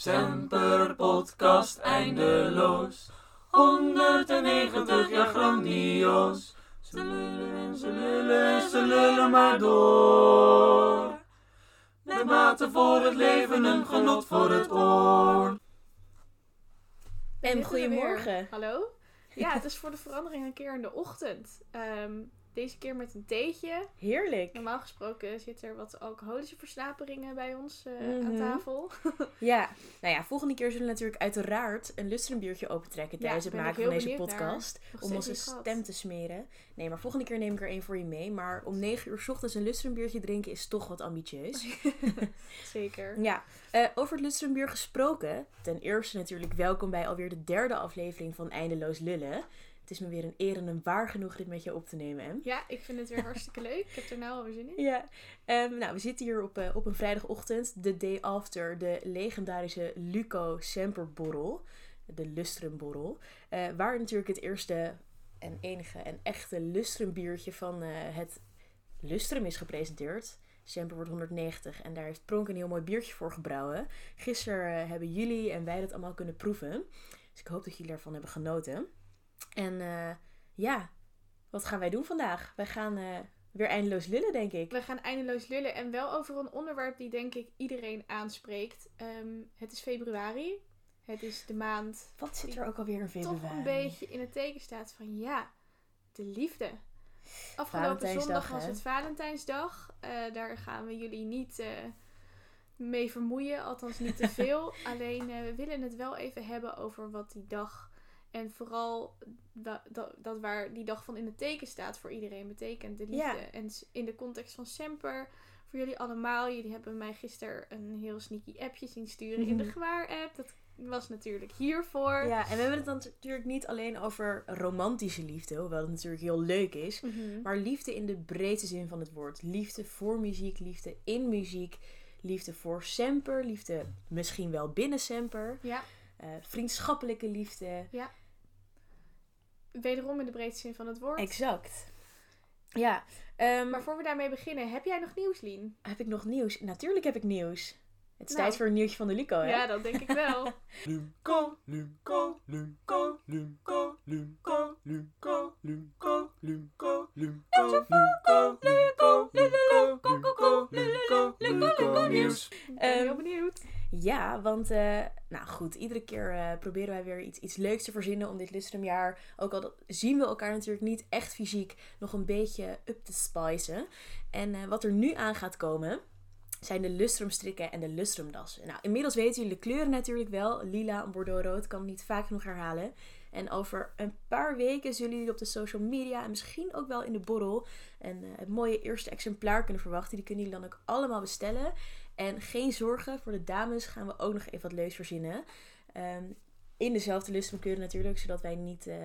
Semper podcast eindeloos. 190 jaar grandioos. Ze lullen en ze lullen en ze lullen maar door. Met mate voor het leven, een genot voor het oor. En goedemorgen. Hallo? Ja, het is voor de verandering een keer in de ochtend. Ehm, deze keer met een theetje. Heerlijk. Normaal gesproken zitten er wat alcoholische versnaperingen bij ons eh, aan Mhm. tafel. Ja, nou ja, volgende keer zullen we natuurlijk uiteraard een lusterenbiertje opentrekken Ja, tijdens het maken van deze podcast. Om onze stem te smeren. Nee, maar volgende keer neem ik er één voor je mee. Maar om 9 uur 's ochtends een lusterenbiertje drinken is toch wat ambitieus. Zeker. Ja, eh, over het lusterenbier gesproken. Ten eerste natuurlijk welkom bij alweer de derde aflevering van Eindeloos Lullen. Het is me weer een eer en een waar genoeg dit met je op te nemen, Em. Ja, ik vind het weer hartstikke leuk. Ik heb er nou alweer zin in. Ja, nou, we zitten hier op, eh, op een vrijdagochtend, de day after de legendarische Luco Semperborrel, de Lustrumborrel, eh waar natuurlijk het eerste en enige en echte Lustrumbiertje van eh, het Lustrum is gepresenteerd. Semper wordt 190 en daar heeft Pronk een heel mooi biertje voor gebrouwen. Gisteren hebben jullie en wij dat allemaal kunnen proeven. Dus ik hoop dat jullie ervan hebben genoten. En eh, ja, wat gaan wij doen vandaag? Wij gaan eh, weer eindeloos lullen, denk ik. We gaan eindeloos lullen en wel over een onderwerp die denk ik iedereen aanspreekt. Ehm, het is februari. Het is de maand Wat zit er ook alweer in februari? toch een beetje in het teken staat van ja, de liefde. Afgelopen zondag was het Valentijnsdag. Eh, daar gaan we jullie niet mee vermoeien, althans niet te veel. Alleen eh, we willen het wel even hebben over wat die dag en vooral da- da- dat waar die dag van in het teken staat voor iedereen betekent, de liefde. Ja. En in de context van Semper, voor jullie allemaal. Jullie hebben mij gisteren een heel sneaky appje zien sturen in de Mhm. Gewaar-app. Dat was natuurlijk hiervoor. Ja, en we hebben het dan natuurlijk niet alleen over romantische liefde, hoewel het natuurlijk heel leuk is. Mhm. Maar liefde in de breedste zin van het woord. Liefde voor muziek, liefde in muziek, liefde voor Semper, liefde misschien wel binnen Semper, Ja, eh, vriendschappelijke liefde. Wederom in de breedste zin van het woord. Exact. Ja, ehm, Maar voor we daarmee beginnen, heb jij nog nieuws, Lien? heb ik nog nieuws? Natuurlijk heb ik nieuws. Het is Nou. tijd voor een nieuwtje van de Lico, hè? Ja, dat denk ik wel. Luco, Luco, Luco, Luco, Luco, Luco, Luco, Luco, Luco, Luco, Luco, Luco, Luco, Luco, Luco, nieuws. Ik ben Ehm, heel benieuwd. Ja, want eh, nou goed, iedere keer eh, proberen wij weer iets, iets leuks te verzinnen om dit lustrumjaar. Ook al zien we elkaar natuurlijk niet echt fysiek nog een beetje up te spicen. En eh, wat er nu aan gaat komen zijn de lustrumstrikken en de lustrumdassen. Nou, inmiddels weten jullie de kleuren natuurlijk wel. Lila en bordeaux-rood, kan niet vaak genoeg herhalen. En over een paar weken zullen jullie op de social media en misschien ook wel in de borrel een, eh, een mooie eerste exemplaar kunnen verwachten. Die kunnen jullie dan ook allemaal bestellen. En geen zorgen, voor de dames gaan we ook nog even wat leuks verzinnen. Ehm, in dezelfde lustrumkleuren natuurlijk, zodat wij niet eh,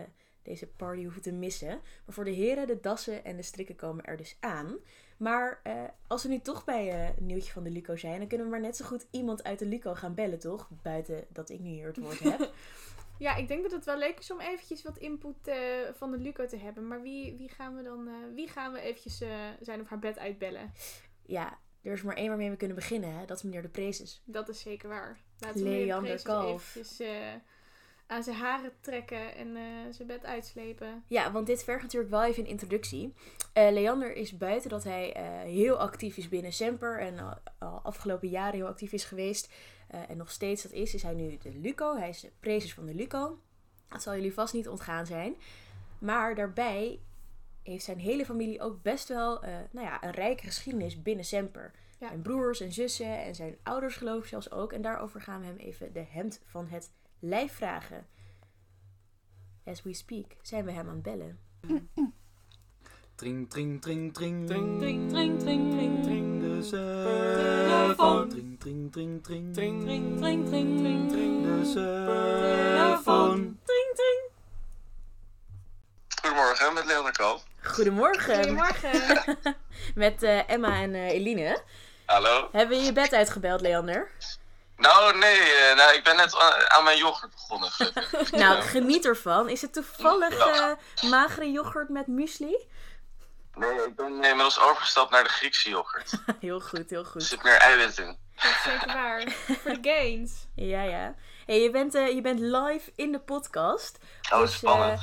deze party hoeven te missen. Maar voor de heren, de dassen en de strikken komen er dus aan. Maar eh, als we nu toch bij eh, een nieuwtje van de Luco zijn, dan kunnen we maar net zo goed iemand uit de Luco gaan bellen, toch? Buiten dat ik nu hier het woord heb. Ja, ik denk dat het wel leuk is om eventjes wat input eh, van de Luco te hebben. Maar wie, wie gaan we dan, eh, wie gaan we eventjes eh, zijn of haar bed uitbellen? ja, er is maar één waarmee we kunnen beginnen, hè? dat is meneer de Prezes. Dat is zeker waar. Laten we meneer de Leander Prezes Kalf. eventjes eh, aan zijn haren trekken en eh, zijn bed uitslepen. Ja, want dit vergt natuurlijk wel even een introductie. Eh, Leander is buiten dat hij heel actief is binnen Semper en al, afgelopen jaren heel actief is geweest. en nog steeds dat is, is hij nu de Luco. Hij is de prezes van de Luco. Dat zal jullie vast niet ontgaan zijn. Maar daarbij heeft zijn hele familie ook best wel eh, nou ja, een rijke geschiedenis binnen Semper. Ja. Zijn broers en zussen en zijn ouders geloof ik zelfs ook. En daarover gaan we hem even de hemd van het lijf vragen. As we speak zijn we hem aan het bellen. Tring, tring, tring, tring, Tring, tring, tring, tring, tring, tring, de Telefoon. Tring, tring, tring, tring, Tring, tring, tring, tring, tring, tring. de telefoon. Goedemorgen, met Leander Kalf. Goedemorgen. Goedemorgen. Met eh, Emma en eh, Eline. Hallo. Hebben we je bed uitgebeld, Leander? Nou, nee, eh, nou, ik ben net aan, mijn yoghurt begonnen. Nou, geniet ervan. Is het toevallig eh, magere yoghurt met muesli? Nee, ik ben inmiddels overgestapt naar de Griekse yoghurt. Er heel goed, heel goed. zit meer eiwit in. Dat is zeker waar. Voor de gains. Ja, ja. Hey, je, bent, eh, je bent live in de podcast. Oh, Dus, spannend.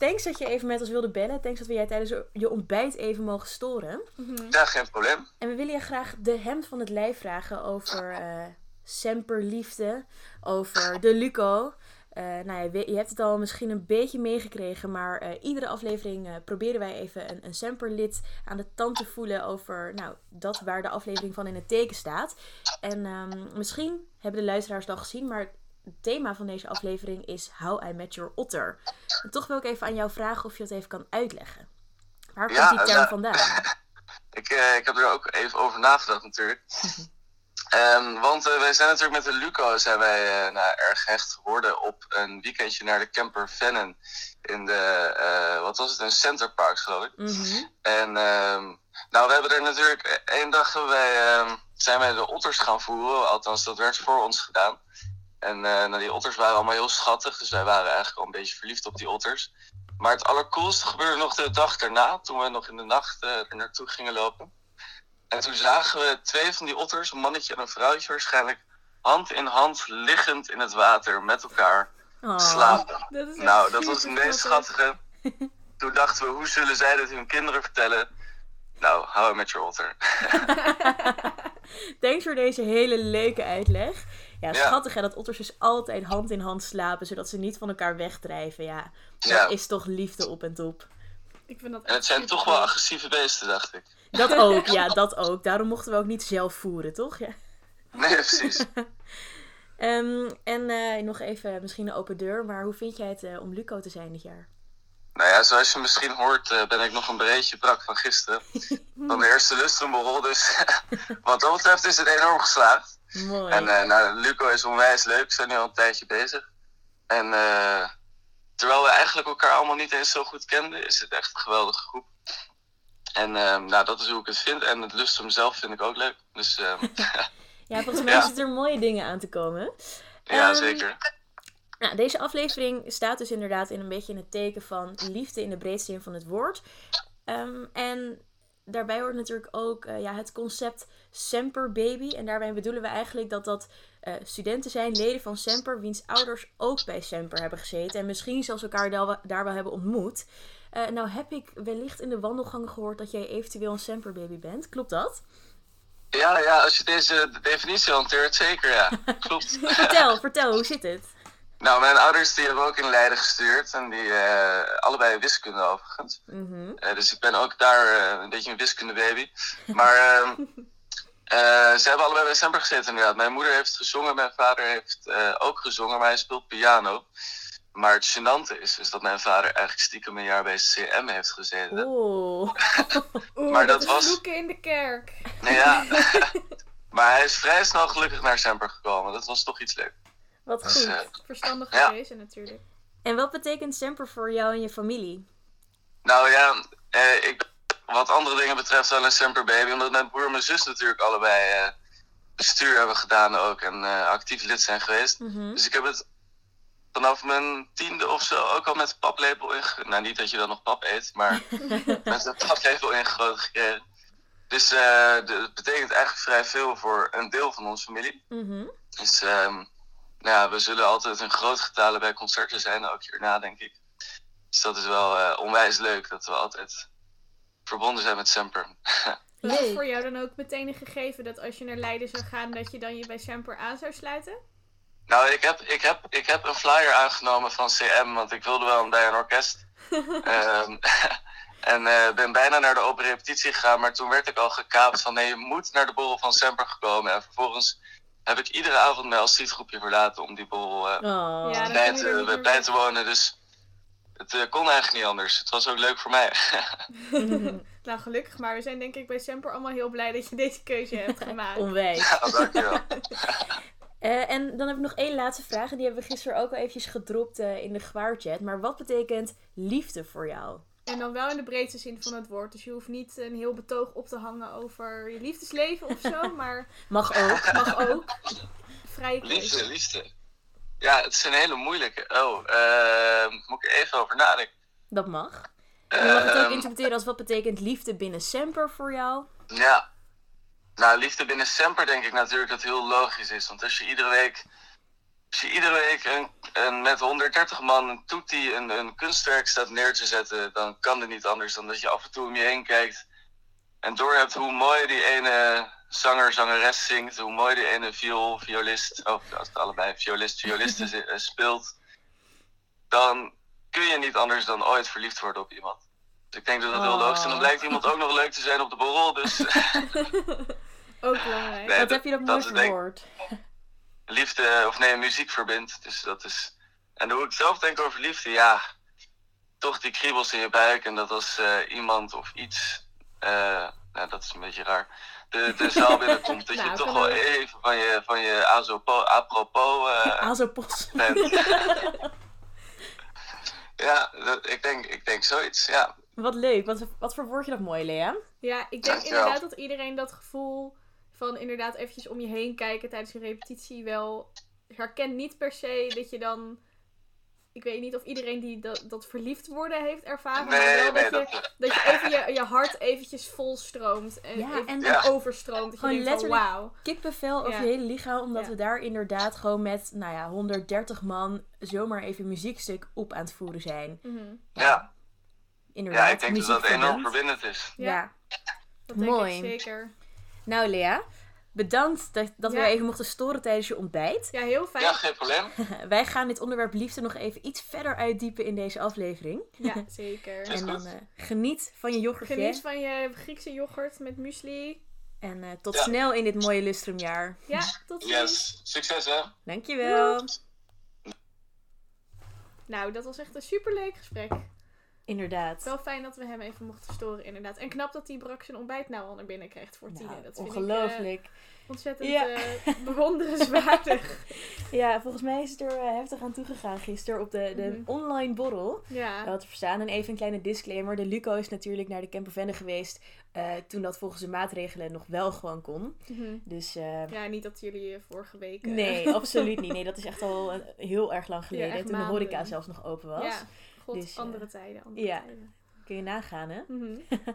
Thanks dat je even met ons wilde bellen. Thanks dat we jij tijdens je ontbijt even mogen storen. Mhm. Ja, geen probleem. En we willen je graag de hemd van het lijf vragen over eh semperliefde, over de Luco. Eh, nou, je, weet- je hebt het al misschien een beetje meegekregen, maar eh, iedere aflevering eh, proberen wij even een, een semperlid aan de tand te voelen over nou, dat waar de aflevering van in het teken staat. En ehm, misschien hebben de luisteraars het al gezien, maar het thema van deze aflevering is How I Met Your Otter. En toch wil ik even aan jou vragen of je dat even kan uitleggen. Waar komt Ja, die term nou, vandaan? Ik, eh, ik heb er ook even over nagedacht natuurlijk. Ehm, want eh, wij zijn natuurlijk met de Luco zijn wij eh, nou, erg gehecht geworden op een weekendje naar de camper Vennen. In de, eh, wat was het, een Centerparks geloof ik. Mhm. En ehm, nou, we hebben er natuurlijk één dag wij, ehm, zijn wij de otters gaan voeren. Althans, dat werd voor ons gedaan. En eh, nou, die otters waren allemaal heel schattig. Dus wij waren eigenlijk al een beetje verliefd op die otters. Maar het allercoolste gebeurde nog de dag daarna. Toen we nog in de nacht eh, er naartoe gingen lopen. En toen zagen we twee van die otters, een mannetje en een vrouwtje waarschijnlijk, hand in hand liggend in het water met elkaar Oh. slapen. Dat Nou, dat was het meest schattig. schattige. Toen dachten we, hoe zullen zij dit hun kinderen vertellen? Nou, hou met je otter. Thanks voor deze hele leuke uitleg. Ja, Ja. schattig hè, dat otters dus altijd hand in hand slapen, zodat ze niet van elkaar wegdrijven. Ja, dat is toch liefde op en top. Ik vind dat En het zijn toch wel agressieve beesten, dacht ik. Dat ook, ja, dat ook. Daarom mochten we ook niet zelf voeren, toch? Ja. Nee, precies. Ehm, en eh, nog even, misschien een open deur, maar hoe vind jij het eh, om Luco te zijn dit jaar? Nou ja, zoals je misschien hoort, eh, ben ik nog een beetje brak van gisteren. Van de eerste lustrumborrel. Dus wat dat betreft is het enorm geslaagd. Mooi. En eh, nou, Luco is onwijs leuk. We zijn nu al een tijdje bezig. En eh, terwijl we eigenlijk elkaar allemaal niet eens zo goed kenden, is het echt een geweldige groep. En eh, nou, dat is hoe ik het vind. En het lustrum zelf vind ik ook leuk. Dus eh, ja, volgens mij Ja. zitten er mooie dingen aan te komen. ja, Ehm, zeker. Nou, deze aflevering staat dus inderdaad in een beetje in het teken van liefde in de breedste zin van het woord. Ehm, en daarbij hoort natuurlijk ook eh, ja, het concept Semper Baby. En daarbij bedoelen we eigenlijk dat dat eh, studenten zijn, leden van Semper, wiens ouders ook bij Semper hebben gezeten. En misschien zelfs elkaar daar wel, hebben ontmoet. Eh, nou heb ik wellicht in de wandelgangen gehoord dat jij eventueel een Semper Baby bent. Klopt dat? Ja, ja, als je deze definitie hanteert, zeker ja. Klopt. vertel, vertel, hoe zit het? Nou, mijn ouders die hebben ook in Leiden gestuurd. En die eh, allebei wiskunde overigens. Mhm. Eh, dus ik ben ook daar eh, een beetje een wiskundebaby. Maar ehm, eh, ze hebben allebei bij Semper gezeten inderdaad. Mijn moeder heeft gezongen, mijn vader heeft ook gezongen, maar hij speelt piano. Maar het gênante is, is dat mijn vader eigenlijk stiekem een jaar bij CM heeft gezeten. Oeh. Oeh, Maar dat, was- in de kerk. Nou ja, maar hij is vrij snel gelukkig naar Semper gekomen. Dat was toch iets leuk. Wat Dus, goed. eh, Verstandige Ja. keuze natuurlijk. En wat betekent Semper voor jou en je familie? Nou ja, eh, ik wat andere dingen betreft wel een Semper Baby. Omdat mijn broer en mijn zus natuurlijk allebei eh, bestuur hebben gedaan ook. En eh, actief lid zijn geweest. Mhm. Dus ik heb het vanaf mijn tiende of zo ook al met paplepel inge... Nou, niet dat je dan nog pap eet, maar met de paplepel ingegoten gekregen. Dus eh, de- het betekent eigenlijk vrij veel voor een deel van onze familie. Mhm. Dus ehm, nou ja, we zullen altijd in grote getalen bij concerten zijn, ook hierna denk ik. Dus dat is wel eh, onwijs leuk dat we altijd verbonden zijn met Semper. Was het voor jou dan ook meteen een gegeven dat als je naar Leiden zou gaan, dat je dan je bij Semper aan zou sluiten? Nou, ik heb, ik, heb, ik heb een flyer aangenomen van CM, want ik wilde wel bij een orkest. Ehm, en eh, ben bijna naar de open repetitie gegaan, maar toen werd ik al gekaapt van nee, je moet naar de borrel van Semper gekomen. En vervolgens heb ik iedere avond mij als groepje verlaten om die borrel eh, Oh. Ja, bij, te, meer bij te wonen. Dus het eh, kon eigenlijk niet anders. Het was ook leuk voor mij. Nou, gelukkig maar. We zijn denk ik bij Semper allemaal heel blij dat je deze keuze hebt gemaakt. Onwijs. ja, dankjewel. Eh, en dan heb ik nog één laatste vraag. En die hebben we gisteren ook al eventjes gedropt eh, in de gewaarchat. Maar wat betekent liefde voor jou? En dan wel in de breedste zin van het woord. Dus je hoeft niet een heel betoog op te hangen over je liefdesleven of zo. Maar Mag ook. mag ook. Vrije keuze. Liefde, liefde. Ja, het is een hele moeilijke. Oh, eh, moet ik er even over nadenken. Dat mag. Je mag het ook Ehm, interpreteren als wat betekent liefde binnen Semper voor jou? Ja. Nou, liefde binnen Semper denk ik natuurlijk dat het heel logisch is. Want als je iedere week, als je iedere week een, een, met 130 man een toetie een, een kunstwerk staat neer te zetten, dan kan het niet anders dan dat je af en toe om je heen kijkt en doorhebt hoe mooi die ene zanger, zangeres zingt, hoe mooi die ene viool, violist, of als het allebei violist, violiste zi- eh, speelt. Dan kun je niet anders dan ooit verliefd worden op iemand. Dus ik denk dat dat heel Oh. logisch is. En dan blijkt iemand ook nog leuk te zijn op de borrel. Dus Ook belangrijk. Nee, Wat dat- heb je dat dat denk- verwoord? Liefde, of nee, muziek verbindt. Dus dat is. En hoe ik zelf denk over liefde, ja. Toch die kriebels in je buik. En dat als eh, iemand of iets. eh, nou, dat is een beetje raar. De, de zaal binnenkomt. Dat Nou, je toch wel even van je, van je azopo- apropos eh, Azopos. bent. ja, dat, ik, denk, ik denk zoiets, ja. Wat leuk. Wat, wat verwoord je dat mooi, Lea? Ja, ik denk Dankjewel. inderdaad dat iedereen dat gevoel van inderdaad eventjes om je heen kijken tijdens een repetitie wel herkent. Niet per se dat je dan... Ik weet niet of iedereen die dat, dat verliefd worden heeft ervaren. maar wel nee, dat, je, dat, dat je even je, je hart eventjes vol stroomt. En, Ja, even- en- Ja. overstroomt. Dat je Gewoon denkt van wauw. Kippenvel over Ja. je hele lichaam. Omdat Ja. we daar inderdaad gewoon met, nou ja, 130 man zomaar even een muziekstuk op aan het voeren zijn. Mhm. ja. Inderdaad. ja, ik denk dat dat enorm verbindend is. Ja. Ja. Dat denk Mooi. ik zeker. Nou, Lea. Bedankt dat, dat we Ja. even mochten storen tijdens je ontbijt. Ja, heel fijn. Ja, geen probleem. Wij gaan dit onderwerp liefde nog even iets verder uitdiepen in deze aflevering. Ja, zeker. En dan eh, geniet van je yoghurtje. Geniet van je Griekse yoghurt met muesli. En eh, tot Ja. snel in dit mooie lustrumjaar. Ja, tot ziens. Yes, succes hè. Dankjewel. Nou, dat was echt een superleuk gesprek. Inderdaad. Wel fijn dat we hem even mochten storen, inderdaad. En knap dat hij brak zijn ontbijt nou al naar binnen krijgt voor tien. Nou, dat vind ongelooflijk. ik eh, ontzettend Ja. eh, bewonderenswaardig. Ja, volgens mij is het er eh, heftig aan toegegaan gisteren op de, de Mhm. online borrel. ja. Dat te verstaan. En even een kleine disclaimer. De Luco is natuurlijk naar de Campervenne geweest toen dat volgens de maatregelen nog wel gewoon kon. Mhm. Dus ja, niet dat jullie vorige week... nee, absoluut niet. Nee, dat is echt al heel erg lang geleden. Ja, toen de horeca zelfs nog open was. God, Dus, eh, andere tijden. Andere ja. tijden. Kun je nagaan, hè? Mhm.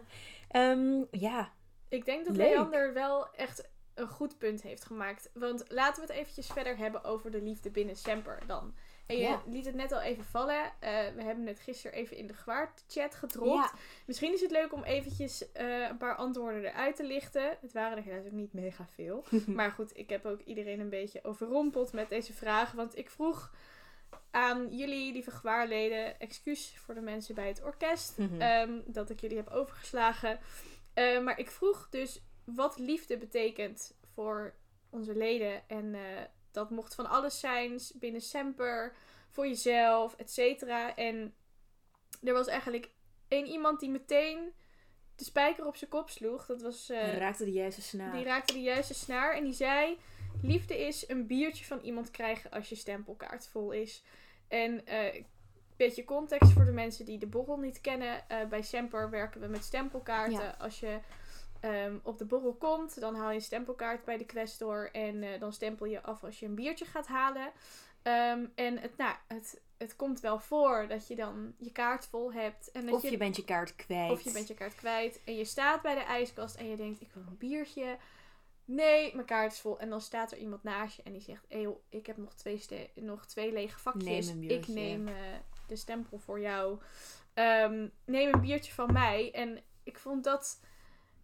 Ehm, ja, Ik denk dat Leuk. Leander wel echt een goed punt heeft gemaakt. Want laten we het eventjes verder hebben over de liefde binnen Semper dan. En je Ja. liet het net al even vallen. Eh, we hebben het gisteren even in de Gwaard-chat gedropt. Ja. Misschien is het leuk om eventjes eh, een paar antwoorden eruit te lichten. Het waren er helaas ook niet mega veel. maar goed, ik heb ook iedereen een beetje overrompeld met deze vraag. Want ik vroeg aan jullie, lieve Gwaarleden, excuus voor de mensen bij het orkest. Mhm. ehm, dat ik jullie heb overgeslagen. Eh, maar ik vroeg dus wat liefde betekent voor onze leden. En eh, dat mocht van alles zijn binnen Semper, voor jezelf, et cetera. En er was eigenlijk één iemand die meteen de spijker op zijn kop sloeg. Dat was... eh, Hij raakte de juiste snaar. die raakte de juiste snaar en die zei: Liefde is een biertje van iemand krijgen als je stempelkaart vol is. En eh, een beetje context voor de mensen die de borrel niet kennen. Eh, bij Semper werken we met stempelkaarten. Ja. Als je ehm, op de borrel komt, dan haal je een stempelkaart bij de questor. En eh, dan stempel je af als je een biertje gaat halen. Ehm, en het, nou, het, het komt wel voor dat je dan je kaart vol hebt. En dat Of je bent je kaart kwijt. of je bent je kaart kwijt en je staat bij de ijskast en je denkt, ik wil een biertje. Nee, mijn kaart is vol. En dan staat er iemand naast je en die zegt, joh, ik heb nog twee, nog twee lege vakjes. Neem een ik neem eh, de stempel voor jou. Ehm, neem een biertje van mij. En ik vond dat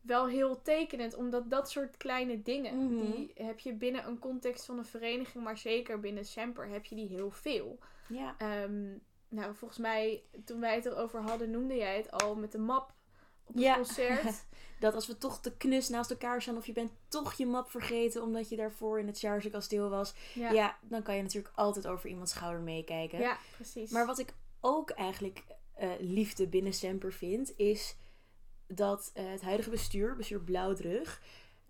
wel heel tekenend, omdat dat soort kleine dingen, Mhm. die heb je binnen een context van een vereniging, maar zeker binnen Semper heb je die heel veel. Ja. Ehm, nou, volgens mij, toen wij het erover hadden, noemde jij het al met de map op het Ja. concert. Dat als we toch te knus naast elkaar staan of je bent toch je map vergeten omdat je daarvoor in het Charge kasteel was. Ja, Ja. dan kan je natuurlijk altijd over iemands schouder meekijken. ja precies. Maar wat ik ook eigenlijk eh, liefde binnen Semper vind, is dat eh, het huidige bestuur, bestuur Blauwdrug,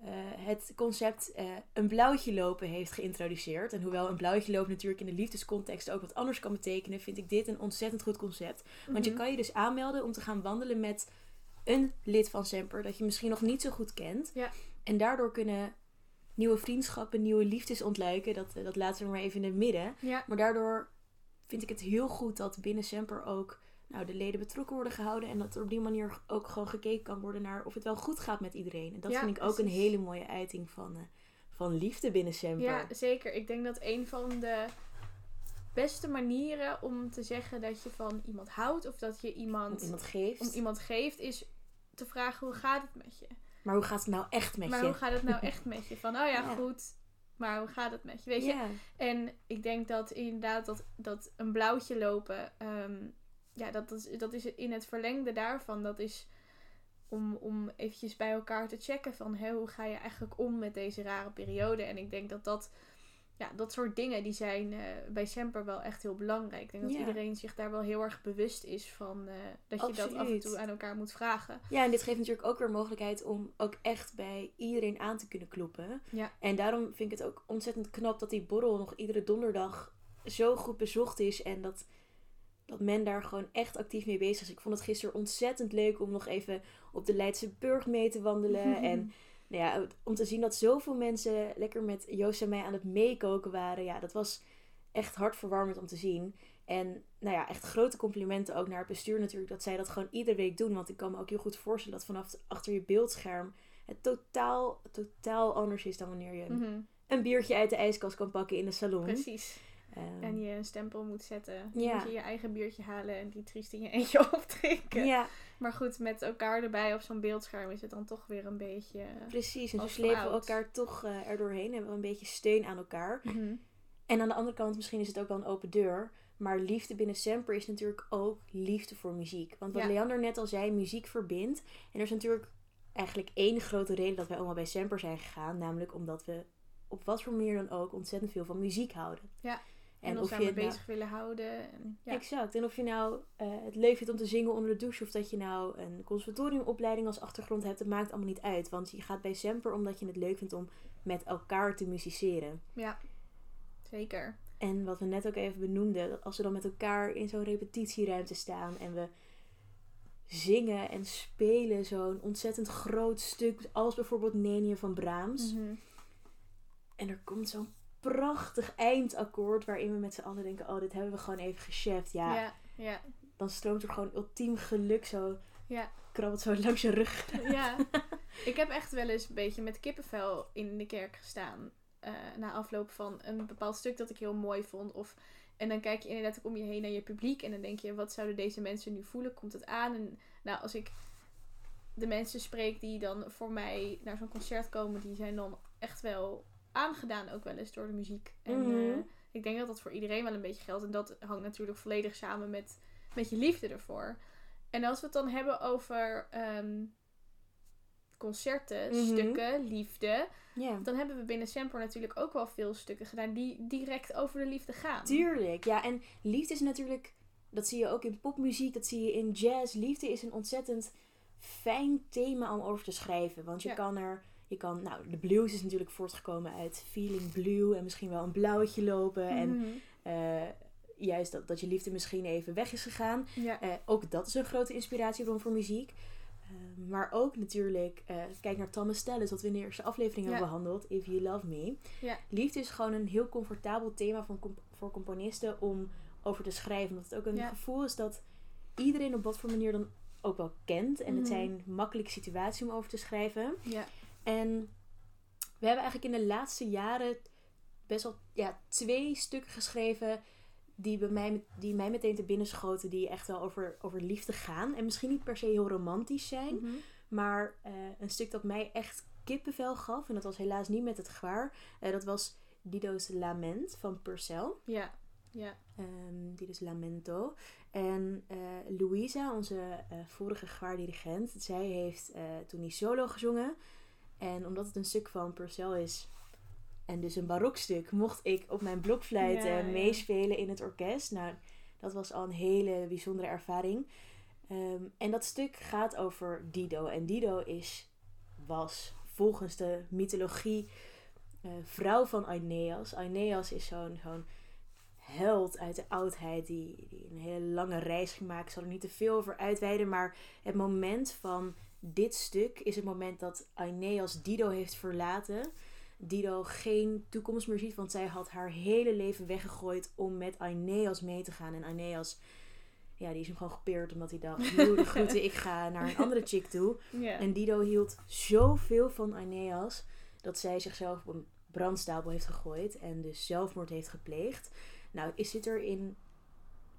eh, het concept een blauwtje lopen heeft geïntroduceerd. En hoewel een blauwtje lopen natuurlijk in de liefdescontext ook wat anders kan betekenen, vind ik dit een ontzettend goed concept. Want je Mhm. kan je dus aanmelden om te gaan wandelen met een lid van Semper dat je misschien nog niet zo goed kent. Ja. En daardoor kunnen nieuwe vriendschappen, nieuwe liefdes ontluiken. Dat, dat laten we maar even in het midden. Ja, Maar daardoor vind ik het heel goed dat binnen Semper ook nou, de leden betrokken worden gehouden. En dat er op die manier ook gewoon gekeken kan worden naar of het wel goed gaat met iedereen. En dat Ja, vind ik ook een hele mooie uiting van, eh, van liefde binnen Semper. Ja, zeker. Ik denk dat een van de beste manieren om te zeggen dat je van iemand houdt of dat je Om iemand, geeft. om iemand geeft, is te vragen hoe gaat het met je? Maar hoe gaat het nou echt met maar je? hoe gaat het nou echt met je? Van, oh ja, Ja. goed. Maar hoe gaat het met je? Weet je? En ik denk dat inderdaad dat, dat een blauwtje lopen, ehm, ja, dat, is, dat is in het verlengde daarvan. Dat is om, om eventjes bij elkaar te checken van hè, hoe ga je eigenlijk om met deze rare periode. En ik denk dat dat, ja, dat soort dingen die zijn eh, bij Semper wel echt heel belangrijk. Ik denk dat Ja. iedereen zich daar wel heel erg bewust is van eh, dat je dat af en toe aan elkaar moet vragen. Ja, en dit geeft natuurlijk ook weer mogelijkheid om ook echt bij iedereen aan te kunnen kloppen. Ja. En daarom vind ik het ook ontzettend knap dat die borrel nog iedere donderdag zo goed bezocht is. En dat, dat men daar gewoon echt actief mee bezig is. Ik vond het gisteren ontzettend leuk om nog even op de Leidse Burg mee te wandelen. en nou ja, om te zien dat zoveel mensen lekker met Joost en mij aan het meekoken waren. Ja, dat was echt hartverwarmend om te zien. En nou ja, echt grote complimenten ook naar het bestuur natuurlijk. Dat zij dat gewoon iedere week doen. Want ik kan me ook heel goed voorstellen dat vanaf achter je beeldscherm het totaal, totaal anders is dan wanneer je Mhm, een biertje uit de ijskast kan pakken in de salon. Precies. Ehm, En je een stempel moet zetten. Ja. Moet je je eigen biertje halen en die triest in je eentje opdrinken. ja, Maar goed, met elkaar erbij op zo'n beeldscherm is het dan toch weer een beetje... precies. En Als slepen we elkaar toch eh erdoorheen. Hebben we een beetje steun aan elkaar. Mhm. En aan de andere kant, misschien is het ook wel een open deur. Maar liefde binnen Semper is natuurlijk ook liefde voor muziek. Want wat Ja. Leander net al zei, muziek verbindt. En er is natuurlijk eigenlijk één grote reden dat wij allemaal bij Semper zijn gegaan. Namelijk omdat we op wat voor manier dan ook ontzettend veel van muziek houden. Ja. En, En, of je het nou- bezig willen houden. En, ja. Exact. En of je nou eh, het leuk vindt om te zingen onder de douche of dat je nou een conservatoriumopleiding als achtergrond hebt, dat maakt allemaal niet uit. Want je gaat bij Semper omdat je het leuk vindt om met elkaar te musiceren. ja, zeker. En wat we net ook even benoemden, dat als we dan met elkaar in zo'n repetitieruimte staan en we zingen en spelen zo'n ontzettend groot stuk, als bijvoorbeeld Nenie van Brahms. Mhm. En er komt zo'n prachtig eindakkoord waarin we met z'n allen denken, oh, dit hebben we gewoon even gecheft. Ja, Ja, ja, dan stroomt er gewoon ultiem geluk zo, ja. krabbelt zo langs je rug. ja. Ik heb echt wel eens een beetje met kippenvel in de kerk gestaan. eh, na afloop van een bepaald stuk dat ik heel mooi vond. Of, en dan kijk je inderdaad ook om je heen naar je publiek. En dan denk je, wat zouden deze mensen nu voelen? Komt het aan? En nou, als ik de mensen spreek die dan voor mij naar zo'n concert komen, die zijn dan echt wel aangedaan ook wel eens door de muziek. En Mhm. eh, ik denk dat dat voor iedereen wel een beetje geldt. En dat hangt natuurlijk volledig samen met, met je liefde ervoor. En als we het dan hebben over ehm, concerten, Mhm. stukken, liefde. Dan hebben we binnen Semper natuurlijk ook wel veel stukken gedaan die direct over de liefde gaan. tuurlijk. Ja, en liefde is natuurlijk, dat zie je ook in popmuziek, dat zie je in jazz. Liefde is een ontzettend fijn thema om over te schrijven. Want je Ja. kan er, je kan, nou, de blues is natuurlijk voortgekomen uit Feeling Blue en misschien wel een blauwtje lopen. En Mhm. eh, juist dat, dat je liefde misschien even weg is gegaan. Ja. Eh, ook dat is een grote inspiratiebron voor muziek. Eh, maar ook natuurlijk, kijk naar Thomas Tallis, wat we in de eerste aflevering Ja. hebben behandeld, If You Love Me. Ja. Liefde is gewoon een heel comfortabel thema van comp- voor componisten om over te schrijven. Omdat het ook een gevoel is dat iedereen op wat voor manier dan ook wel kent. En het Mhm. zijn makkelijke situaties om over te schrijven. ja. En we hebben eigenlijk in de laatste jaren best wel ja, twee stukken geschreven die, bij mij, die mij meteen te binnen schoten. Die echt wel over, over liefde gaan. En misschien niet per se heel romantisch zijn. Mhm. Maar eh, een stuk dat mij echt kippenvel gaf. En dat was helaas niet met het gevaar. eh, dat was Dido's Lament van Purcell. ja. Ja. Ehm Dido's Lamento. En eh, Louisa, onze vorige gewaardirigent. Zij heeft toen die solo gezongen. En omdat het een stuk van Purcell is. En dus een barokstuk. Mocht ik op mijn blokfluit Ja, meespelen in het orkest. Nou, dat was al een hele bijzondere ervaring. Ehm, en dat stuk gaat over Dido. En Dido is, was volgens de mythologie eh, vrouw van Aeneas. Aeneas is zo'n zo'n held uit de oudheid die, die een hele lange reis ging maken. Ik zal er niet te veel over uitweiden, maar het moment van dit stuk is het moment dat Aeneas Dido heeft verlaten. Dido geen toekomst meer ziet, want zij had haar hele leven weggegooid om met Aeneas mee te gaan. En Aeneas ja, die is hem gewoon gepeerd omdat hij dacht, de groeten, ik ga naar een andere chick toe. En Dido hield zoveel van Aeneas dat zij zichzelf op een brandstapel heeft gegooid en dus zelfmoord heeft gepleegd. Nou, is zit er in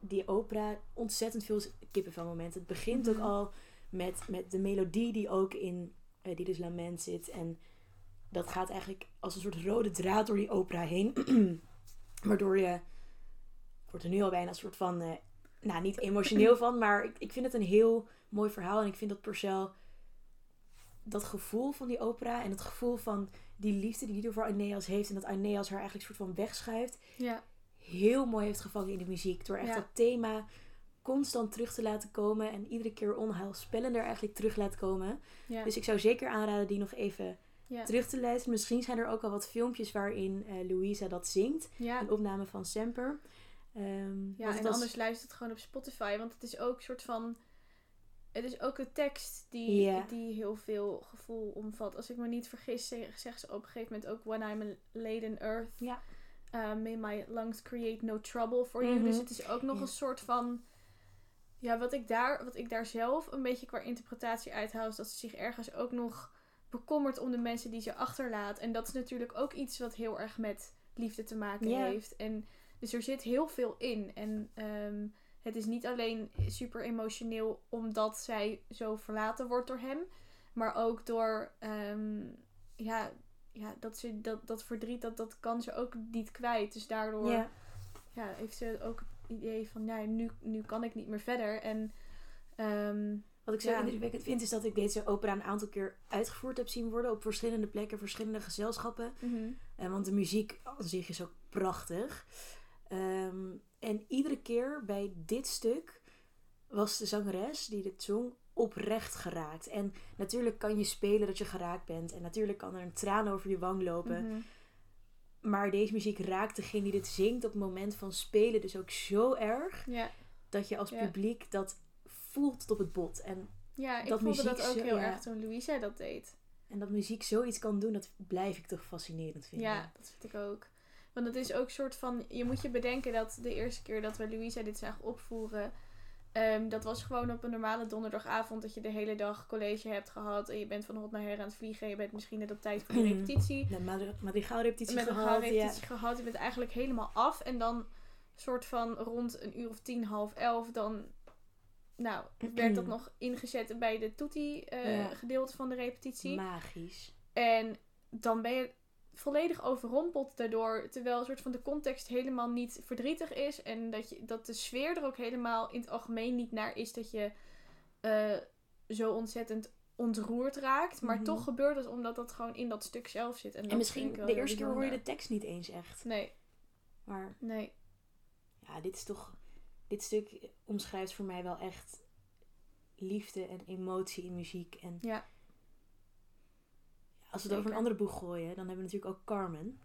die opera ontzettend veel kippenvelmomenten. Het begint Mhm. ook al met, met de melodie die ook in uh, Lament zit. En dat gaat eigenlijk als een soort rode draad door die opera heen. Waardoor je, ik word er nu al bijna een soort van, eh, nou niet emotioneel van, maar ik, ik vind het een heel mooi verhaal. En ik vind dat Purcell dat gevoel van die opera en het gevoel van die liefde die Dido voor Aeneas heeft. En dat Aeneas haar eigenlijk soort van wegschuift. ja. Heel mooi heeft gevangen in de muziek. Door echt Ja. dat thema constant terug te laten komen. En iedere keer onheilspellender eigenlijk terug laat komen. Ja. Dus ik zou zeker aanraden die nog even ja. terug te luisteren. Misschien zijn er ook al wat filmpjes waarin eh Louisa dat zingt. ja. Een opname van Semper. Ehm, Ja, en was- anders luister het gewoon op Spotify. Want het is ook een soort van... Het is ook een tekst die, die heel veel gevoel omvat. Als ik me niet vergis, zeg- zegt ze op een gegeven moment ook... When I'm laid in earth, Ja. uh, may my lungs create no trouble for you. Mhm. Dus het is ook nog Ja. een soort van... Ja, wat ik, daar, wat ik daar zelf een beetje qua interpretatie uithaal... is dat ze zich ergens ook nog bekommert om de mensen die ze achterlaat. En dat is natuurlijk ook iets wat heel erg met liefde te maken heeft. En dus er zit heel veel in. En ehm, het is niet alleen super emotioneel omdat zij zo verlaten wordt door hem. Maar ook door ehm, ja, ja, dat, ze, dat, dat verdriet, dat, dat kan ze ook niet kwijt. Dus daardoor ja. ja, heeft ze ook idee van, ja, nu, nu kan ik niet meer verder. En ehm, Wat ik zo Ja. indrukwekkend vind is dat ik deze opera een aantal keer uitgevoerd heb zien worden. Op verschillende plekken, verschillende gezelschappen. Eh, want de muziek aan zich is ook prachtig. Ehm, en iedere keer bij dit stuk was de zangeres die dit zong oprecht geraakt. En natuurlijk kan je spelen dat je geraakt bent. En natuurlijk kan er een traan over je wang lopen. mhm. Maar deze muziek raakt degene die dit zingt op het moment van spelen dus ook zo erg. ja. Dat je als Ja. publiek dat voelt tot op het bot. En, ja, ik Dat voelde dat ook zo- heel erg toen Louisa dat deed. en dat muziek zoiets kan doen, dat blijf ik toch fascinerend vinden. Ja, dat vind ik ook. Want het is ook een soort van... Je moet je bedenken dat de eerste keer dat we Louisa dit zagen opvoeren... ehm, dat was gewoon op een normale donderdagavond dat je de hele dag college hebt gehad. En je bent van hot naar her aan het vliegen. Je bent misschien net op tijd voor de repetitie. De madri- madrigaalrepetitie met een gehad. gaalrepetitie gehad. Je bent eigenlijk helemaal af. En dan soort van rond een uur of tien, half elf, dan... Nou, werd dat nog ingezet bij de toetie eh, Ja. gedeelte van de repetitie. Magisch. En dan ben je volledig overrompeld daardoor. Terwijl een soort van de context helemaal niet verdrietig is. En dat, je, dat de sfeer er ook helemaal in het algemeen niet naar is dat je eh, zo ontzettend ontroerd raakt. Maar Mhm. toch gebeurt het omdat dat gewoon in dat stuk zelf zit. En, En misschien de eerste keer hoor je de tekst niet eens echt. Nee, Maar nee. ja, dit is toch. Dit stuk omschrijft voor mij wel echt liefde en emotie in muziek. En Ja. Als we het over een andere boeg gooien, dan hebben we natuurlijk ook Carmen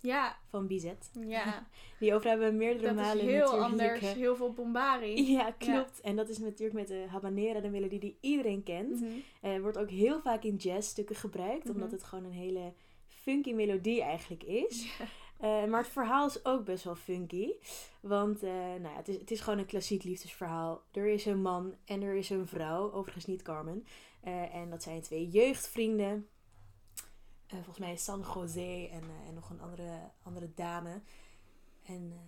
Ja, van Bizet. ja. Die opera hebben we meerdere dat is malen heel natuurlijk. anders. Heel veel bombari. Ja, klopt. En dat is natuurlijk met de habanera, de melodie die iedereen kent. Eh, wordt ook heel vaak in jazzstukken gebruikt, omdat Mhm. het gewoon een hele funky melodie eigenlijk is. Ja. Eh, maar het verhaal is ook best wel funky. Want eh, nou ja, het, is, het is gewoon een klassiek liefdesverhaal. Er is een man en er is een vrouw. Overigens niet Carmen. En dat zijn twee jeugdvrienden. Eh, volgens mij San José en, eh, en nog een andere, andere dame. En eh,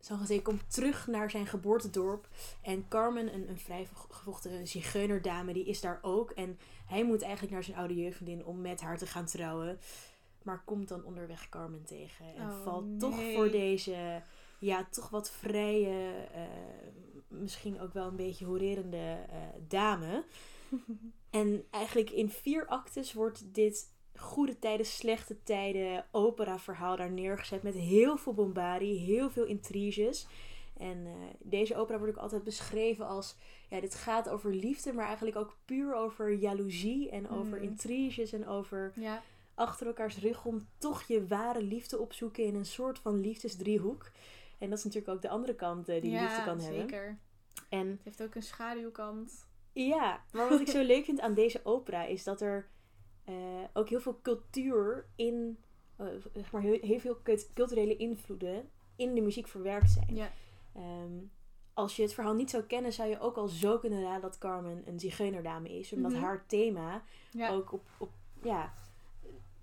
San José komt terug naar zijn geboortedorp. En Carmen, een, een vrij gevochten zigeunerdame, die is daar ook. En hij moet eigenlijk naar zijn oude jeugdvriendin om met haar te gaan trouwen. Maar komt dan onderweg Carmen tegen. En Oh, valt toch voor deze, ja, toch wat vrije, misschien ook wel een beetje horerende dame. En eigenlijk in vier actes wordt dit goede tijden, slechte tijden, opera-verhaal daar neergezet. Met heel veel bombardie, heel veel intriges. En eh, deze opera wordt ook altijd beschreven als... Ja, dit gaat over liefde, maar eigenlijk ook puur over jaloezie. En over Mm. intriges en over Ja, achter elkaars rug om toch je ware liefde opzoeken in een soort van liefdesdriehoek. En dat is natuurlijk ook de andere kant eh, die ja liefde kan hebben. zeker. En Het heeft ook een schaduwkant. ja, maar wat ik zo leuk vind aan deze opera is dat er eh, ook heel veel cultuur in, eh, zeg maar heel, heel veel cult- culturele invloeden in de muziek verwerkt zijn. Ja. Ehm, als je het verhaal niet zou kennen, zou je ook al zo kunnen raden dat Carmen een zigeunerdame is. Omdat Mhm. haar thema Ja. ook op, op ja,